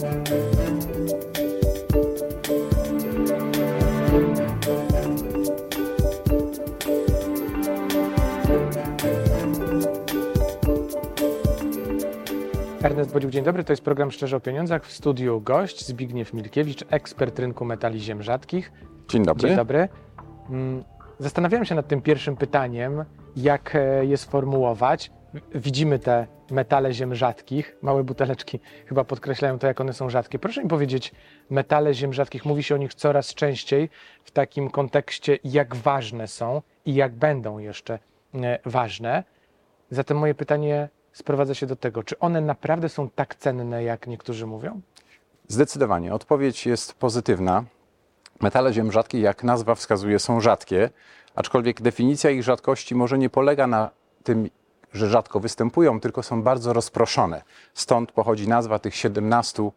Ernest Bodziuk, dzień dobry. To jest program Szczerze o Pieniądzach. W studiu gość Zbigniew Milkiewicz, ekspert rynku metali ziem rzadkich. Dzień dobry. Dzień dobry. Mm, Zastanawiałem się nad tym pierwszym pytaniem, jak e, je sformułować. Widzimy te metale ziem rzadkich. Małe buteleczki chyba podkreślają to, jak one są rzadkie. Proszę mi powiedzieć, metale ziem rzadkich, mówi się o nich coraz częściej w takim kontekście, jak ważne są i jak będą jeszcze e, ważne. Zatem moje pytanie sprowadza się do tego, czy one naprawdę są tak cenne, jak niektórzy mówią? Zdecydowanie. Odpowiedź jest pozytywna. Metale ziem rzadkie, jak nazwa wskazuje, są rzadkie, aczkolwiek definicja ich rzadkości może nie polega na tym, że rzadko występują, tylko są bardzo rozproszone. Stąd pochodzi nazwa tych 17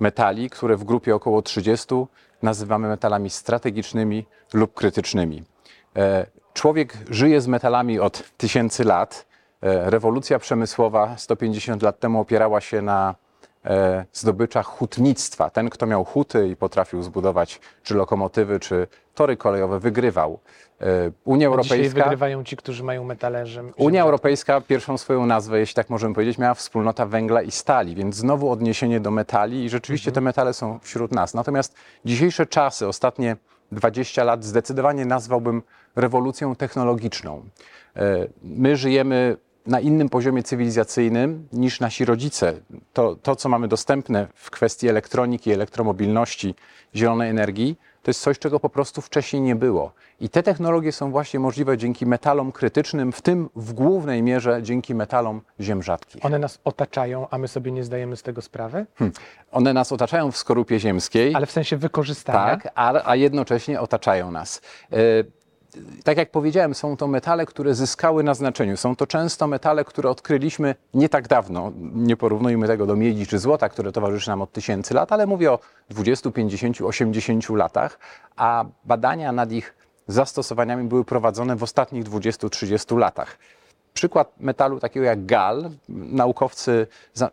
metali, które w grupie około 30 nazywamy metalami strategicznymi lub krytycznymi. E, Człowiek żyje z metalami od tysięcy lat. E, Rewolucja przemysłowa 150 lat temu opierała się na zdobyczach hutnictwa. Ten, kto miał huty i potrafił zbudować czy lokomotywy, czy tory kolejowe, wygrywał. E, Unia Dzisiaj Europejska. wygrywają ci, którzy mają metale ziem Unia Europejska pierwszą swoją nazwę, jeśli tak możemy powiedzieć, miała wspólnota węgla i stali, więc znowu odniesienie do metali i rzeczywiście te metale są wśród nas. Natomiast dzisiejsze czasy, ostatnie 20 lat, zdecydowanie nazwałbym rewolucją technologiczną. E, My żyjemy na innym poziomie cywilizacyjnym niż nasi rodzice. To, to, co mamy dostępne w kwestii elektroniki, elektromobilności, zielonej energii, to jest coś, czego po prostu wcześniej nie było. I te technologie są właśnie możliwe dzięki metalom krytycznym, w tym w głównej mierze dzięki metalom ziem rzadkich. One nas otaczają, a my sobie nie zdajemy z tego sprawy? One nas otaczają w skorupie ziemskiej, Ale w sensie wykorzystania? tak, a, a jednocześnie otaczają nas. E, tak jak powiedziałem, są to metale, które zyskały na znaczeniu. Są to często metale, które odkryliśmy nie tak dawno. Nie porównujmy tego do miedzi czy złota, które towarzyszy nam od tysięcy lat, ale mówię o 20, 50, 80 latach, a badania nad ich zastosowaniami były prowadzone w ostatnich 20-30 latach. Przykład metalu takiego jak gal, naukowcy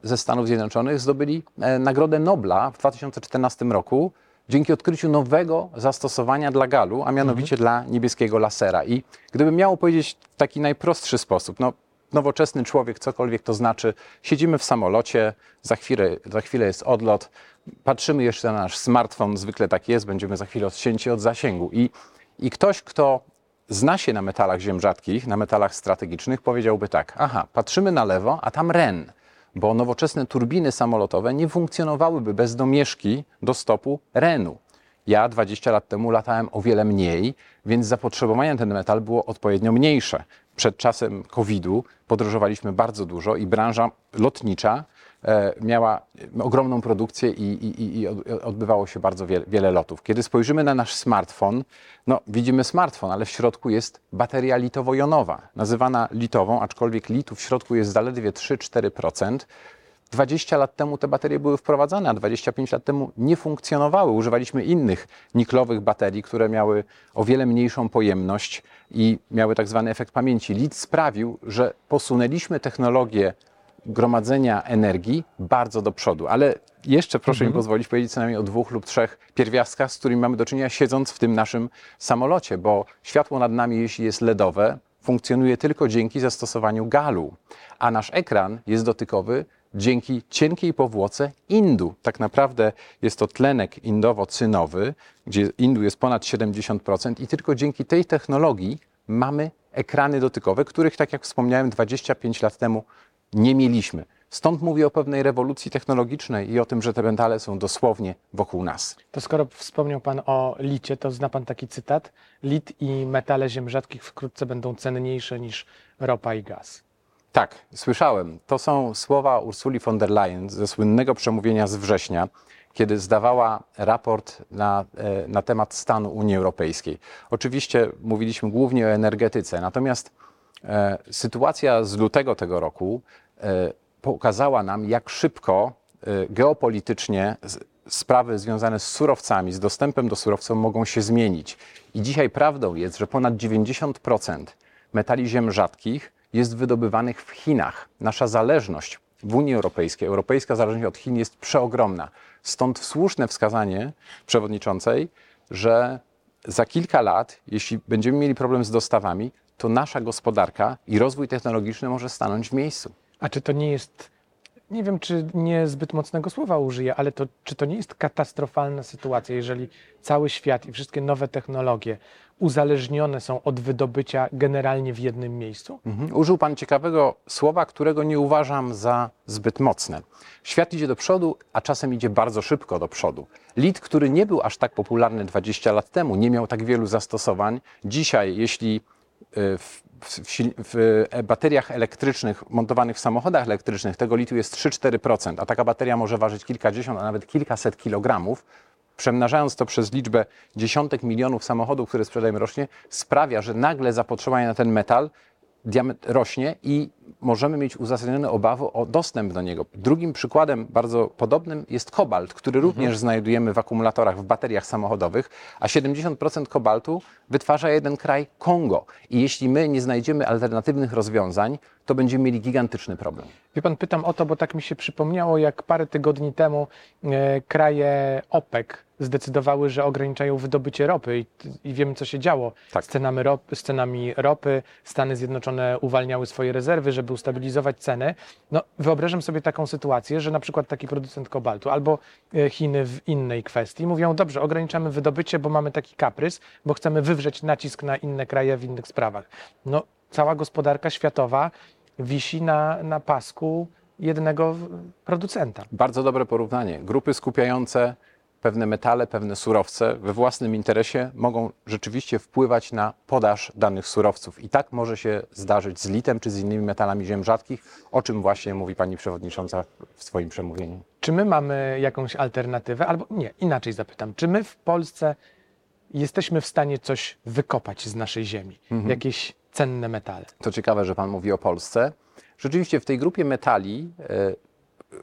ze Stanów Zjednoczonych zdobyli e, Nagrodę Nobla w 2014 roku dzięki odkryciu nowego zastosowania dla galu, a mianowicie dla niebieskiego lasera. I gdybym miał powiedzieć w taki najprostszy sposób, no, nowoczesny człowiek, cokolwiek to znaczy, siedzimy w samolocie, za chwilę, za chwilę jest odlot, patrzymy jeszcze na nasz smartfon, zwykle tak jest, będziemy za chwilę odcięci od zasięgu. I, i ktoś, kto zna się na metalach ziem rzadkich, na metalach strategicznych, powiedziałby tak: Aha, patrzymy na lewo, a tam ren, bo nowoczesne turbiny samolotowe nie funkcjonowałyby bez domieszki do stopu renu. Ja 20 lat temu latałem o wiele mniej, więc zapotrzebowanie na ten metal było odpowiednio mniejsze. Przed czasem COVID-u podróżowaliśmy bardzo dużo i branża lotnicza miała ogromną produkcję i, i, i- i od- odbywało się bardzo wiele, wiele lotów. Kiedy spojrzymy na nasz smartfon, no widzimy smartfon, ale w środku jest bateria litowo-jonowa, nazywana litową, aczkolwiek litu w środku jest zaledwie 3-4%. 20 lat temu te baterie były wprowadzane, a 25 lat temu nie funkcjonowały. Używaliśmy innych niklowych baterii, które miały o wiele mniejszą pojemność i miały tak zwany efekt pamięci. Lit sprawił, że posunęliśmy technologię gromadzenia energii bardzo do przodu. Ale jeszcze proszę mi pozwolić powiedzieć co najmniej o dwóch lub trzech pierwiastkach, z którymi mamy do czynienia siedząc w tym naszym samolocie, bo światło nad nami, jeśli jest LEDowe, funkcjonuje tylko dzięki zastosowaniu galu, a nasz ekran jest dotykowy dzięki cienkiej powłoce indu. Tak naprawdę jest to tlenek indowo-cynowy, gdzie indu jest ponad 70% i tylko dzięki tej technologii mamy ekrany dotykowe, których, tak jak wspomniałem, 25 lat temu nie mieliśmy. Stąd mówię o pewnej rewolucji technologicznej i o tym, że te metale są dosłownie wokół nas. To skoro wspomniał Pan o licie, to zna Pan taki cytat? Lit i metale ziem rzadkich wkrótce będą cenniejsze niż ropa i gaz. Tak, słyszałem. To są słowa Ursuli von der Leyen ze słynnego przemówienia z września, kiedy zdawała raport na, e, na temat stanu Unii Europejskiej. Oczywiście mówiliśmy głównie o energetyce, natomiast sytuacja z lutego tego roku e, pokazała nam, jak szybko e, geopolitycznie sprawy związane z surowcami, z dostępem do surowców mogą się zmienić. I dzisiaj prawdą jest, że ponad 90% metali ziem rzadkich jest wydobywanych w Chinach. Nasza zależność w Unii Europejskiej, europejska zależność od Chin jest przeogromna. Stąd słuszne wskazanie przewodniczącej, że za kilka lat, jeśli będziemy mieli problem z dostawami, to nasza gospodarka i rozwój technologiczny może stanąć w miejscu. A czy to nie jest, nie wiem, czy nie zbyt mocnego słowa użyję, ale to, czy to nie jest katastrofalna sytuacja, jeżeli cały świat i wszystkie nowe technologie uzależnione są od wydobycia generalnie w jednym miejscu? Mhm. Użył Pan ciekawego słowa, którego nie uważam za zbyt mocne. Świat idzie do przodu, a czasem idzie bardzo szybko do przodu. Lit, który nie był aż tak popularny 20 lat temu, nie miał tak wielu zastosowań. Dzisiaj, jeśli w, w, w e, bateriach elektrycznych montowanych w samochodach elektrycznych tego litu jest 3-4%, a taka bateria może ważyć kilkadziesiąt, a nawet kilkaset kilogramów, przemnażając to przez liczbę dziesiątek milionów samochodów, które sprzedajemy rocznie, sprawia, że nagle zapotrzebowanie na ten metal rośnie i możemy mieć uzasadnione obawy o dostęp do niego. Drugim przykładem bardzo podobnym jest kobalt, który również mhm. znajdujemy w akumulatorach, w bateriach samochodowych, a 70% kobaltu wytwarza jeden kraj Kongo. I jeśli my nie znajdziemy alternatywnych rozwiązań, to będziemy mieli gigantyczny problem. Wie pan, pytam o to, bo tak mi się przypomniało, jak parę tygodni temu e, kraje OPEC zdecydowały, że ograniczają wydobycie ropy i, i wiemy, co się działo tak. z, cenami ropy, z cenami ropy. Stany Zjednoczone uwalniały swoje rezerwy, żeby ustabilizować ceny. No, wyobrażam sobie taką sytuację, że na przykład taki producent kobaltu albo e, Chiny w innej kwestii mówią, dobrze, ograniczamy wydobycie, bo mamy taki kaprys, bo chcemy wywrzeć nacisk na inne kraje w innych sprawach. No, cała gospodarka światowa wisi na, na pasku jednego producenta. Bardzo dobre porównanie. Grupy skupiające pewne metale, pewne surowce we własnym interesie mogą rzeczywiście wpływać na podaż danych surowców. I tak może się zdarzyć z litem czy z innymi metalami ziem rzadkich, o czym właśnie mówi pani przewodnicząca w swoim przemówieniu. Czy my mamy jakąś alternatywę, albo nie, inaczej zapytam, czy my w Polsce jesteśmy w stanie coś wykopać z naszej ziemi, mhm. jakieś cenne metale? To ciekawe, że pan mówi o Polsce. Rzeczywiście w tej grupie metali e,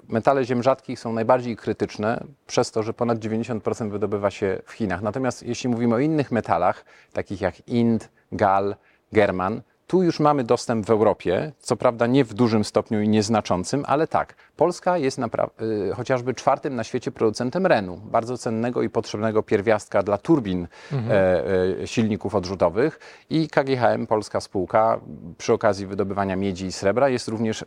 metale ziem rzadkich są najbardziej krytyczne przez to, że ponad 90% wydobywa się w Chinach. Natomiast jeśli mówimy o innych metalach, takich jak Ind, Gal, German, tu już mamy dostęp w Europie, co prawda nie w dużym stopniu i nieznaczącym, ale tak. Polska jest y, chociażby czwartym na świecie producentem renu, bardzo cennego i potrzebnego pierwiastka dla turbin mhm. e, e, silników odrzutowych. I KGHM, polska spółka, przy okazji wydobywania miedzi i srebra, jest również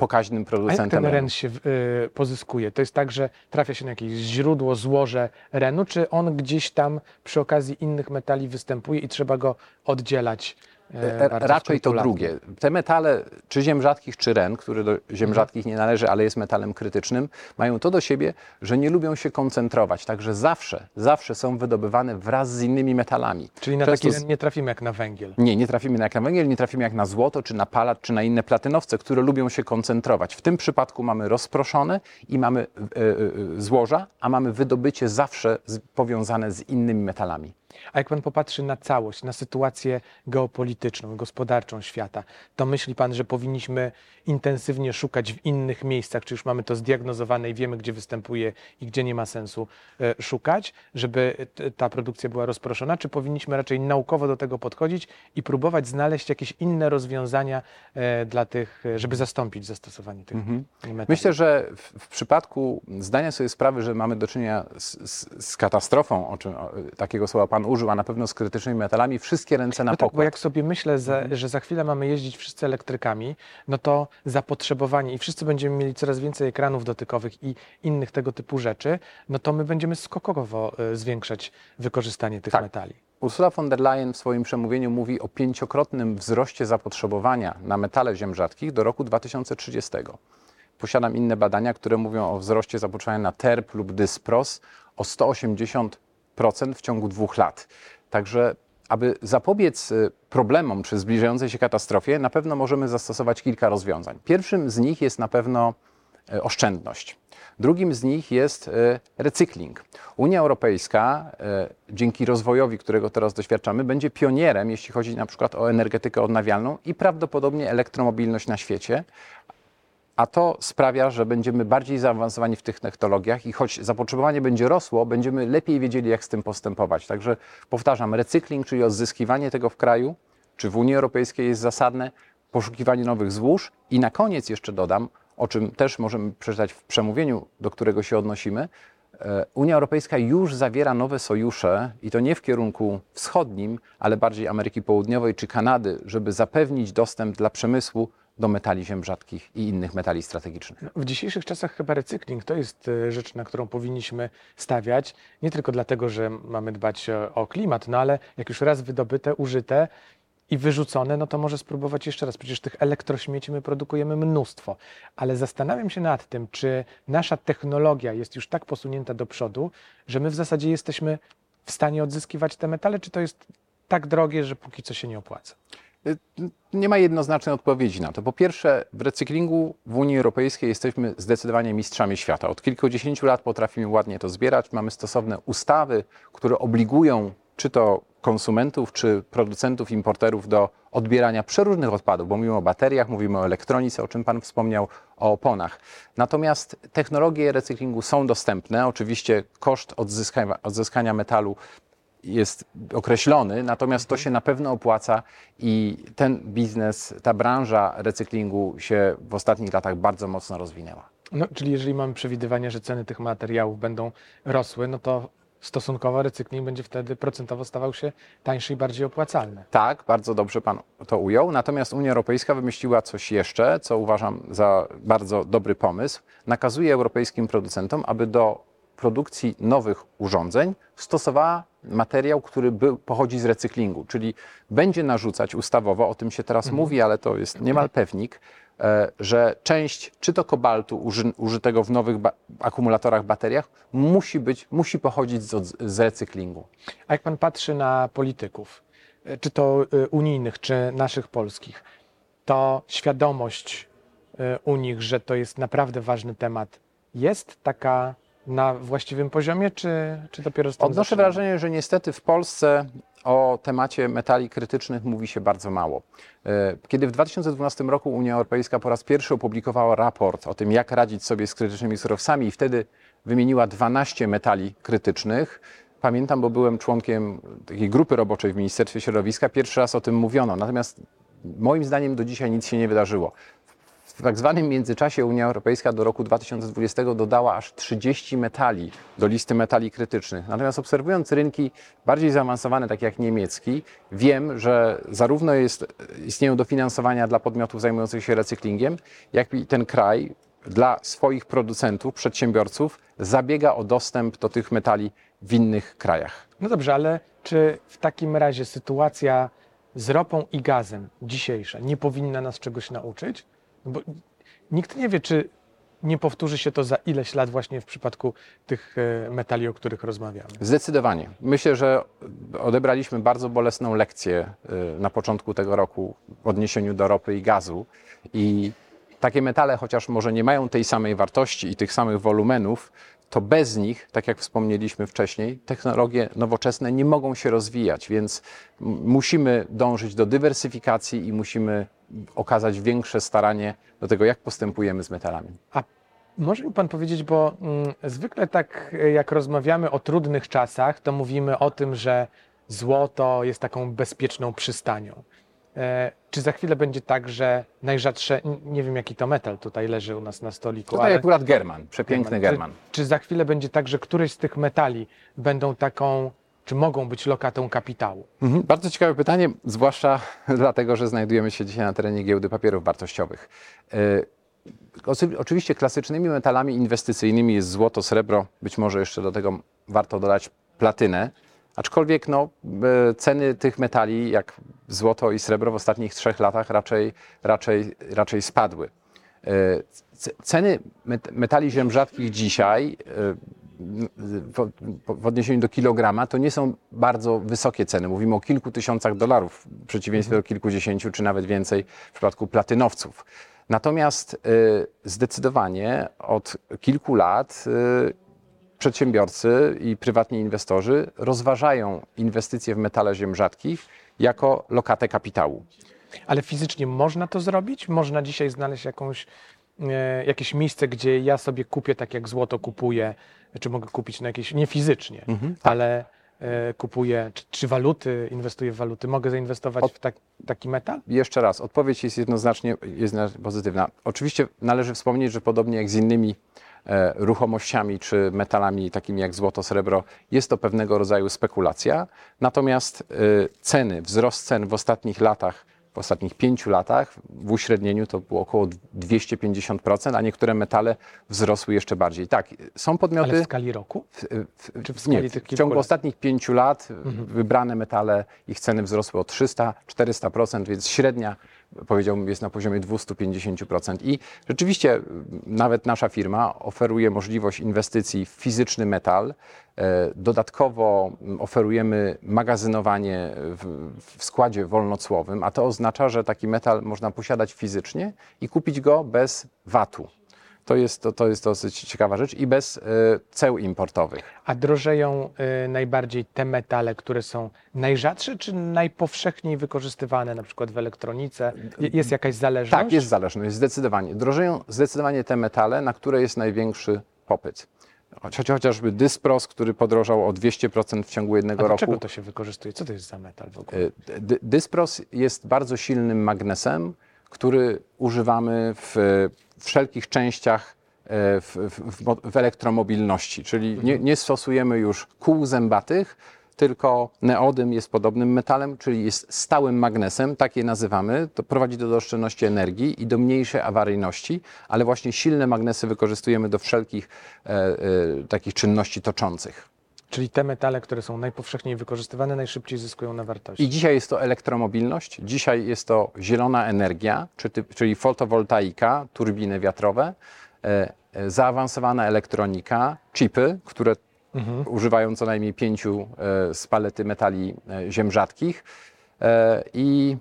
pokaźnym producentem. A jak ten ren się y, pozyskuje? To jest tak, że trafia się na jakieś źródło, złoże renu, czy on gdzieś tam przy okazji innych metali występuje i trzeba go oddzielać? E, raczej to drugie. Te metale, czy ziem rzadkich, czy ren, który do ziem mhm. rzadkich nie należy, ale jest metalem krytycznym, mają to do siebie, że nie lubią się koncentrować. Także zawsze, zawsze są wydobywane wraz z innymi metalami. Czyli na Często taki ren nie trafimy jak na węgiel. Nie, nie trafimy jak na węgiel, nie trafimy jak na złoto, czy na palat, czy na inne platynowce, które lubią się koncentrować. W tym przypadku mamy rozproszone i mamy e, e, złoża, a mamy wydobycie zawsze z, powiązane z innymi metalami. A jak pan popatrzy na całość, na sytuację geopolityczną, gospodarczą świata, to myśli pan, że powinniśmy intensywnie szukać w innych miejscach, czy już mamy to zdiagnozowane i wiemy, gdzie występuje i gdzie nie ma sensu e, szukać, żeby ta produkcja była rozproszona, czy powinniśmy raczej naukowo do tego podchodzić i próbować znaleźć jakieś inne rozwiązania e, dla tych, e, żeby zastąpić zastosowanie tych mhm. Myślę, że w, w, przypadku zdania sobie sprawy, że mamy do czynienia z, z, z katastrofą, o czym o, takiego słowa pan użył, a na pewno z krytycznymi metalami, wszystkie ręce na no tak, pokład. Bo jak sobie myślę, mhm. że za chwilę mamy jeździć wszyscy elektrykami, no to zapotrzebowanie i wszyscy będziemy mieli coraz więcej ekranów dotykowych i innych tego typu rzeczy, no to my będziemy skokowo e, zwiększać wykorzystanie tych tak. metali. Ursula von der Leyen w swoim przemówieniu mówi o pięciokrotnym wzroście zapotrzebowania na metale ziem rzadkich do roku 2030. Posiadam inne badania, które mówią o wzroście zapotrzebowania na TERP lub dyspros o 180 w ciągu dwóch lat. Także aby zapobiec y, problemom czy zbliżającej się katastrofie, na pewno możemy zastosować kilka rozwiązań. Pierwszym z nich jest na pewno y, oszczędność. Drugim z nich jest y, recykling. Unia Europejska dzięki rozwojowi, którego teraz doświadczamy, będzie pionierem, jeśli chodzi na przykład o energetykę odnawialną i prawdopodobnie elektromobilność na świecie, a to sprawia, że będziemy bardziej zaawansowani w tych technologiach i choć zapotrzebowanie będzie rosło, będziemy lepiej wiedzieli, jak z tym postępować. Także powtarzam, recykling, czyli odzyskiwanie tego w kraju, czy w Unii Europejskiej jest zasadne, poszukiwanie nowych złóż i na koniec jeszcze dodam o czym też możemy przeczytać w przemówieniu, do którego się odnosimy, e, Unia Europejska już zawiera nowe sojusze i to nie w kierunku wschodnim, ale bardziej Ameryki Południowej czy Kanady, żeby zapewnić dostęp dla przemysłu do metali ziem rzadkich i innych metali strategicznych. W dzisiejszych czasach chyba recykling to jest e, rzecz, na którą powinniśmy stawiać. Nie tylko dlatego, że mamy dbać o- o klimat, no ale jak już raz wydobyte, użyte i wyrzucone, no to może spróbować jeszcze raz. Przecież tych elektrośmieci my produkujemy mnóstwo. Ale zastanawiam się nad tym, czy nasza technologia jest już tak posunięta do przodu, że my w zasadzie jesteśmy w stanie odzyskiwać te metale, czy to jest tak drogie, że póki co się nie opłaca? Y, Nie ma jednoznacznej odpowiedzi na to. Po pierwsze, w recyklingu w Unii Europejskiej jesteśmy zdecydowanie mistrzami świata. Od kilkudziesięciu lat potrafimy ładnie to zbierać. Mamy stosowne ustawy, które obligują czy to konsumentów, czy producentów, importerów do odbierania przeróżnych odpadów, bo mówimy o bateriach, mówimy o elektronice, o czym Pan wspomniał, o oponach. Natomiast technologie recyklingu są dostępne. Oczywiście koszt odzyskania, odzyskania metalu jest określony, natomiast to się na pewno opłaca i ten biznes, ta branża recyklingu się w ostatnich latach bardzo mocno rozwinęła. No, czyli jeżeli mamy przewidywania, że ceny tych materiałów będą rosły, no to stosunkowo recykling będzie wtedy procentowo stawał się tańszy i bardziej opłacalny. Tak, bardzo dobrze Pan to ujął. Natomiast Unia Europejska wymyśliła coś jeszcze, co uważam za bardzo dobry pomysł. Nakazuje europejskim producentom, aby do produkcji nowych urządzeń stosowała materiał, który był, pochodzi z recyklingu, czyli będzie narzucać ustawowo, o tym się teraz mówi, ale to jest niemal pewnik, e, że część czy to kobaltu uży, użytego w nowych ba- akumulatorach, bateriach musi być, musi pochodzić z, z recyklingu. A jak pan patrzy na polityków, e, czy to e, unijnych, czy naszych polskich, to świadomość u nich, że to jest naprawdę ważny temat, jest taka na właściwym poziomie, czy, czy dopiero tym Odnoszę zaczynamy? wrażenie, że niestety w Polsce o temacie metali krytycznych mówi się bardzo mało. E, Kiedy w 2012 roku Unia Europejska po raz pierwszy opublikowała raport o tym, jak radzić sobie z krytycznymi surowcami i wtedy wymieniła 12 metali krytycznych, pamiętam, bo byłem członkiem takiej grupy roboczej w Ministerstwie Środowiska, pierwszy raz o tym mówiono. Natomiast moim zdaniem do dzisiaj nic się nie wydarzyło. W tak zwanym międzyczasie Unia Europejska do roku 2020 dodała aż 30 metali do listy metali krytycznych. Natomiast obserwując rynki bardziej zaawansowane, takie jak niemiecki, wiem, że zarówno jest, istnieją dofinansowania dla podmiotów zajmujących się recyklingiem, jak i ten kraj dla swoich producentów, przedsiębiorców zabiega o dostęp do tych metali w innych krajach. No dobrze, ale czy w takim razie sytuacja z ropą i gazem dzisiejsza nie powinna nas czegoś nauczyć? No bo nikt nie wie, czy nie powtórzy się to za ileś lat właśnie w przypadku tych e, metali, o których rozmawiamy. Zdecydowanie. Myślę, że odebraliśmy bardzo bolesną lekcję y, na początku tego roku w odniesieniu do ropy i gazu. I takie metale, chociaż może nie mają tej samej wartości i tych samych wolumenów, to bez nich, tak jak wspomnieliśmy wcześniej, technologie nowoczesne nie mogą się rozwijać, więc musimy dążyć do dywersyfikacji i musimy okazać większe staranie do tego, jak postępujemy z metalami. A może mi Pan powiedzieć, bo mm, zwykle tak jak rozmawiamy o trudnych czasach, to mówimy o tym, że złoto jest taką bezpieczną przystanią. E, czy za chwilę będzie tak, że najrzadsze, nie wiem jaki to metal tutaj leży u nas na stoliku, Tutaj akurat German, przepiękny German. Czy, czy za chwilę będzie tak, że któreś z tych metali będą taką, czy mogą być lokatą kapitału? Mhm. Bardzo ciekawe pytanie, zwłaszcza dlatego, że znajdujemy się dzisiaj na terenie giełdy papierów wartościowych. E, Oczywiście klasycznymi metalami inwestycyjnymi jest złoto, srebro, być może jeszcze do tego warto dodać platynę, aczkolwiek no, e, ceny tych metali, jak złoto i srebro w ostatnich trzech latach raczej, raczej, raczej spadły. E, Ceny met- metali ziem rzadkich dzisiaj w, odniesieniu do kilograma to nie są bardzo wysokie ceny. Mówimy o kilku tysiącach dolarów w przeciwieństwie do kilkudziesięciu czy nawet więcej w przypadku platynowców. Natomiast y, zdecydowanie od kilku lat y, przedsiębiorcy i prywatni inwestorzy rozważają inwestycje w metale ziem rzadkich jako lokatę kapitału. Ale fizycznie można to zrobić? Można dzisiaj znaleźć jakąś, jakieś miejsce, gdzie ja sobie kupię tak jak złoto kupuję, czy mogę kupić na jakieś, nie fizycznie, ale e, kupuję, czy, czy waluty, inwestuję w waluty, mogę zainwestować Od- w tak, taki metal? Jeszcze raz, odpowiedź jest jednoznacznie jest pozytywna. Oczywiście należy wspomnieć, że podobnie jak z innymi e, ruchomościami czy metalami takimi jak złoto, srebro, jest to pewnego rodzaju spekulacja. Natomiast e, ceny, wzrost cen w ostatnich latach, w ostatnich pięciu latach w uśrednieniu to było około 250%, a niektóre metale wzrosły jeszcze bardziej. Tak, są podmioty... Ale w skali roku? W, w, Czy w skali nie, tych w ciągu lat? ostatnich pięciu lat wybrane metale, ich ceny wzrosły o 300-400%, więc średnia powiedziałbym jest na poziomie 250%. I rzeczywiście m, nawet nasza firma oferuje możliwość inwestycji w fizyczny metal. E, Dodatkowo m, oferujemy magazynowanie w, w składzie wolnocłowym, a to oznacza, że taki metal można posiadać fizycznie i kupić go bez VAT-u. To jest, to, to jest dosyć ciekawa rzecz i bez e, ceł importowych. A drożeją y, najbardziej te metale, które są najrzadsze, czy najpowszechniej wykorzystywane, na przykład w elektronice? Je- Jest jakaś zależność? Tak, jest zależność, zdecydowanie. Drożeją zdecydowanie te metale, na które jest największy popyt. Chociażby dyspros, który podrożał o 200% w ciągu A jednego do roku. czego to się wykorzystuje? Co to jest za metal w ogóle? Dy- Dyspros jest bardzo silnym magnesem, który używamy w wszelkich częściach e, w, w, w, mo- w elektromobilności, czyli nie, nie stosujemy już kół zębatych, tylko neodym jest podobnym metalem, czyli jest stałym magnesem, tak je nazywamy. To prowadzi do oszczędności energii i do mniejszej awaryjności, ale właśnie silne magnesy wykorzystujemy do wszelkich e, e, takich czynności toczących. Czyli te metale, które są najpowszechniej wykorzystywane, najszybciej zyskują na wartości. I dzisiaj jest to elektromobilność, dzisiaj jest to zielona energia, czyli fotowoltaika, turbiny wiatrowe, e, e, zaawansowana elektronika, chipy, które używają co najmniej pięciu e, z palety metali ziem rzadkich i,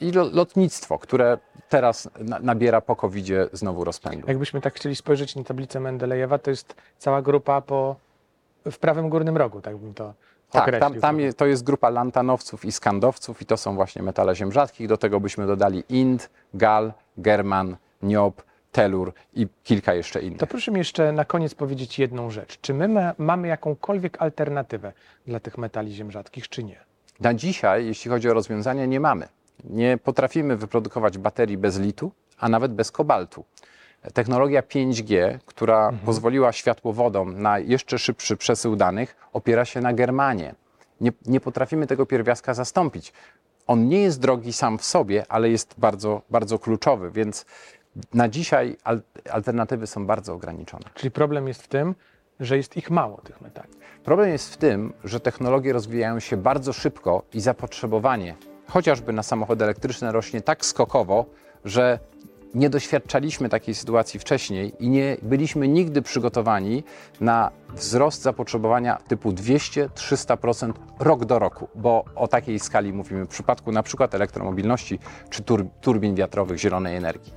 i lo- lotnictwo, które teraz na, nabiera po covid znowu rozpędu. Jakbyśmy tak chcieli spojrzeć na tablicę Mendelejewa, to jest cała grupa po, w prawym górnym rogu, tak bym to Tak, określił. tam, tam je, to jest grupa lantanowców i skandowców i to są właśnie metale ziem rzadkich. Do tego byśmy dodali ind, gal, german, niob, telur i kilka jeszcze innych. To proszę mi jeszcze na koniec powiedzieć jedną rzecz. Czy my ma, mamy jakąkolwiek alternatywę dla tych metali ziem rzadkich, czy nie? Na dzisiaj, jeśli chodzi o rozwiązania, nie mamy. Nie potrafimy wyprodukować baterii bez litu, a nawet bez kobaltu. Technologia 5G, która pozwoliła światłowodom na jeszcze szybszy przesył danych, opiera się na germanie. Nie, nie potrafimy tego pierwiastka zastąpić. On nie jest drogi sam w sobie, ale jest bardzo, bardzo kluczowy, więc na dzisiaj al- alternatywy są bardzo ograniczone. Czyli problem jest w tym, że jest ich mało, tych metali. Problem jest w tym, że technologie rozwijają się bardzo szybko i zapotrzebowanie, chociażby na samochody elektryczne, rośnie tak skokowo, że nie doświadczaliśmy takiej sytuacji wcześniej i nie byliśmy nigdy przygotowani na wzrost zapotrzebowania typu 200-300% rok do roku, bo o takiej skali mówimy w przypadku na przykład elektromobilności czy tur turbin wiatrowych zielonej energii.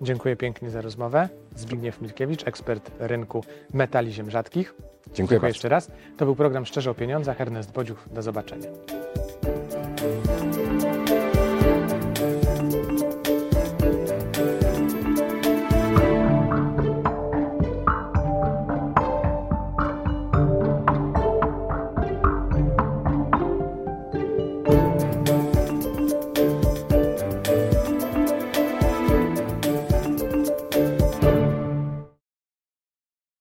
Dziękuję pięknie za rozmowę. Zbigniew Milkiewicz, ekspert rynku metali ziem rzadkich. Dziękuję bardzo. jeszcze raz. To był program Szczerze o Pieniądzach. Ernest Bodziuch. Do zobaczenia.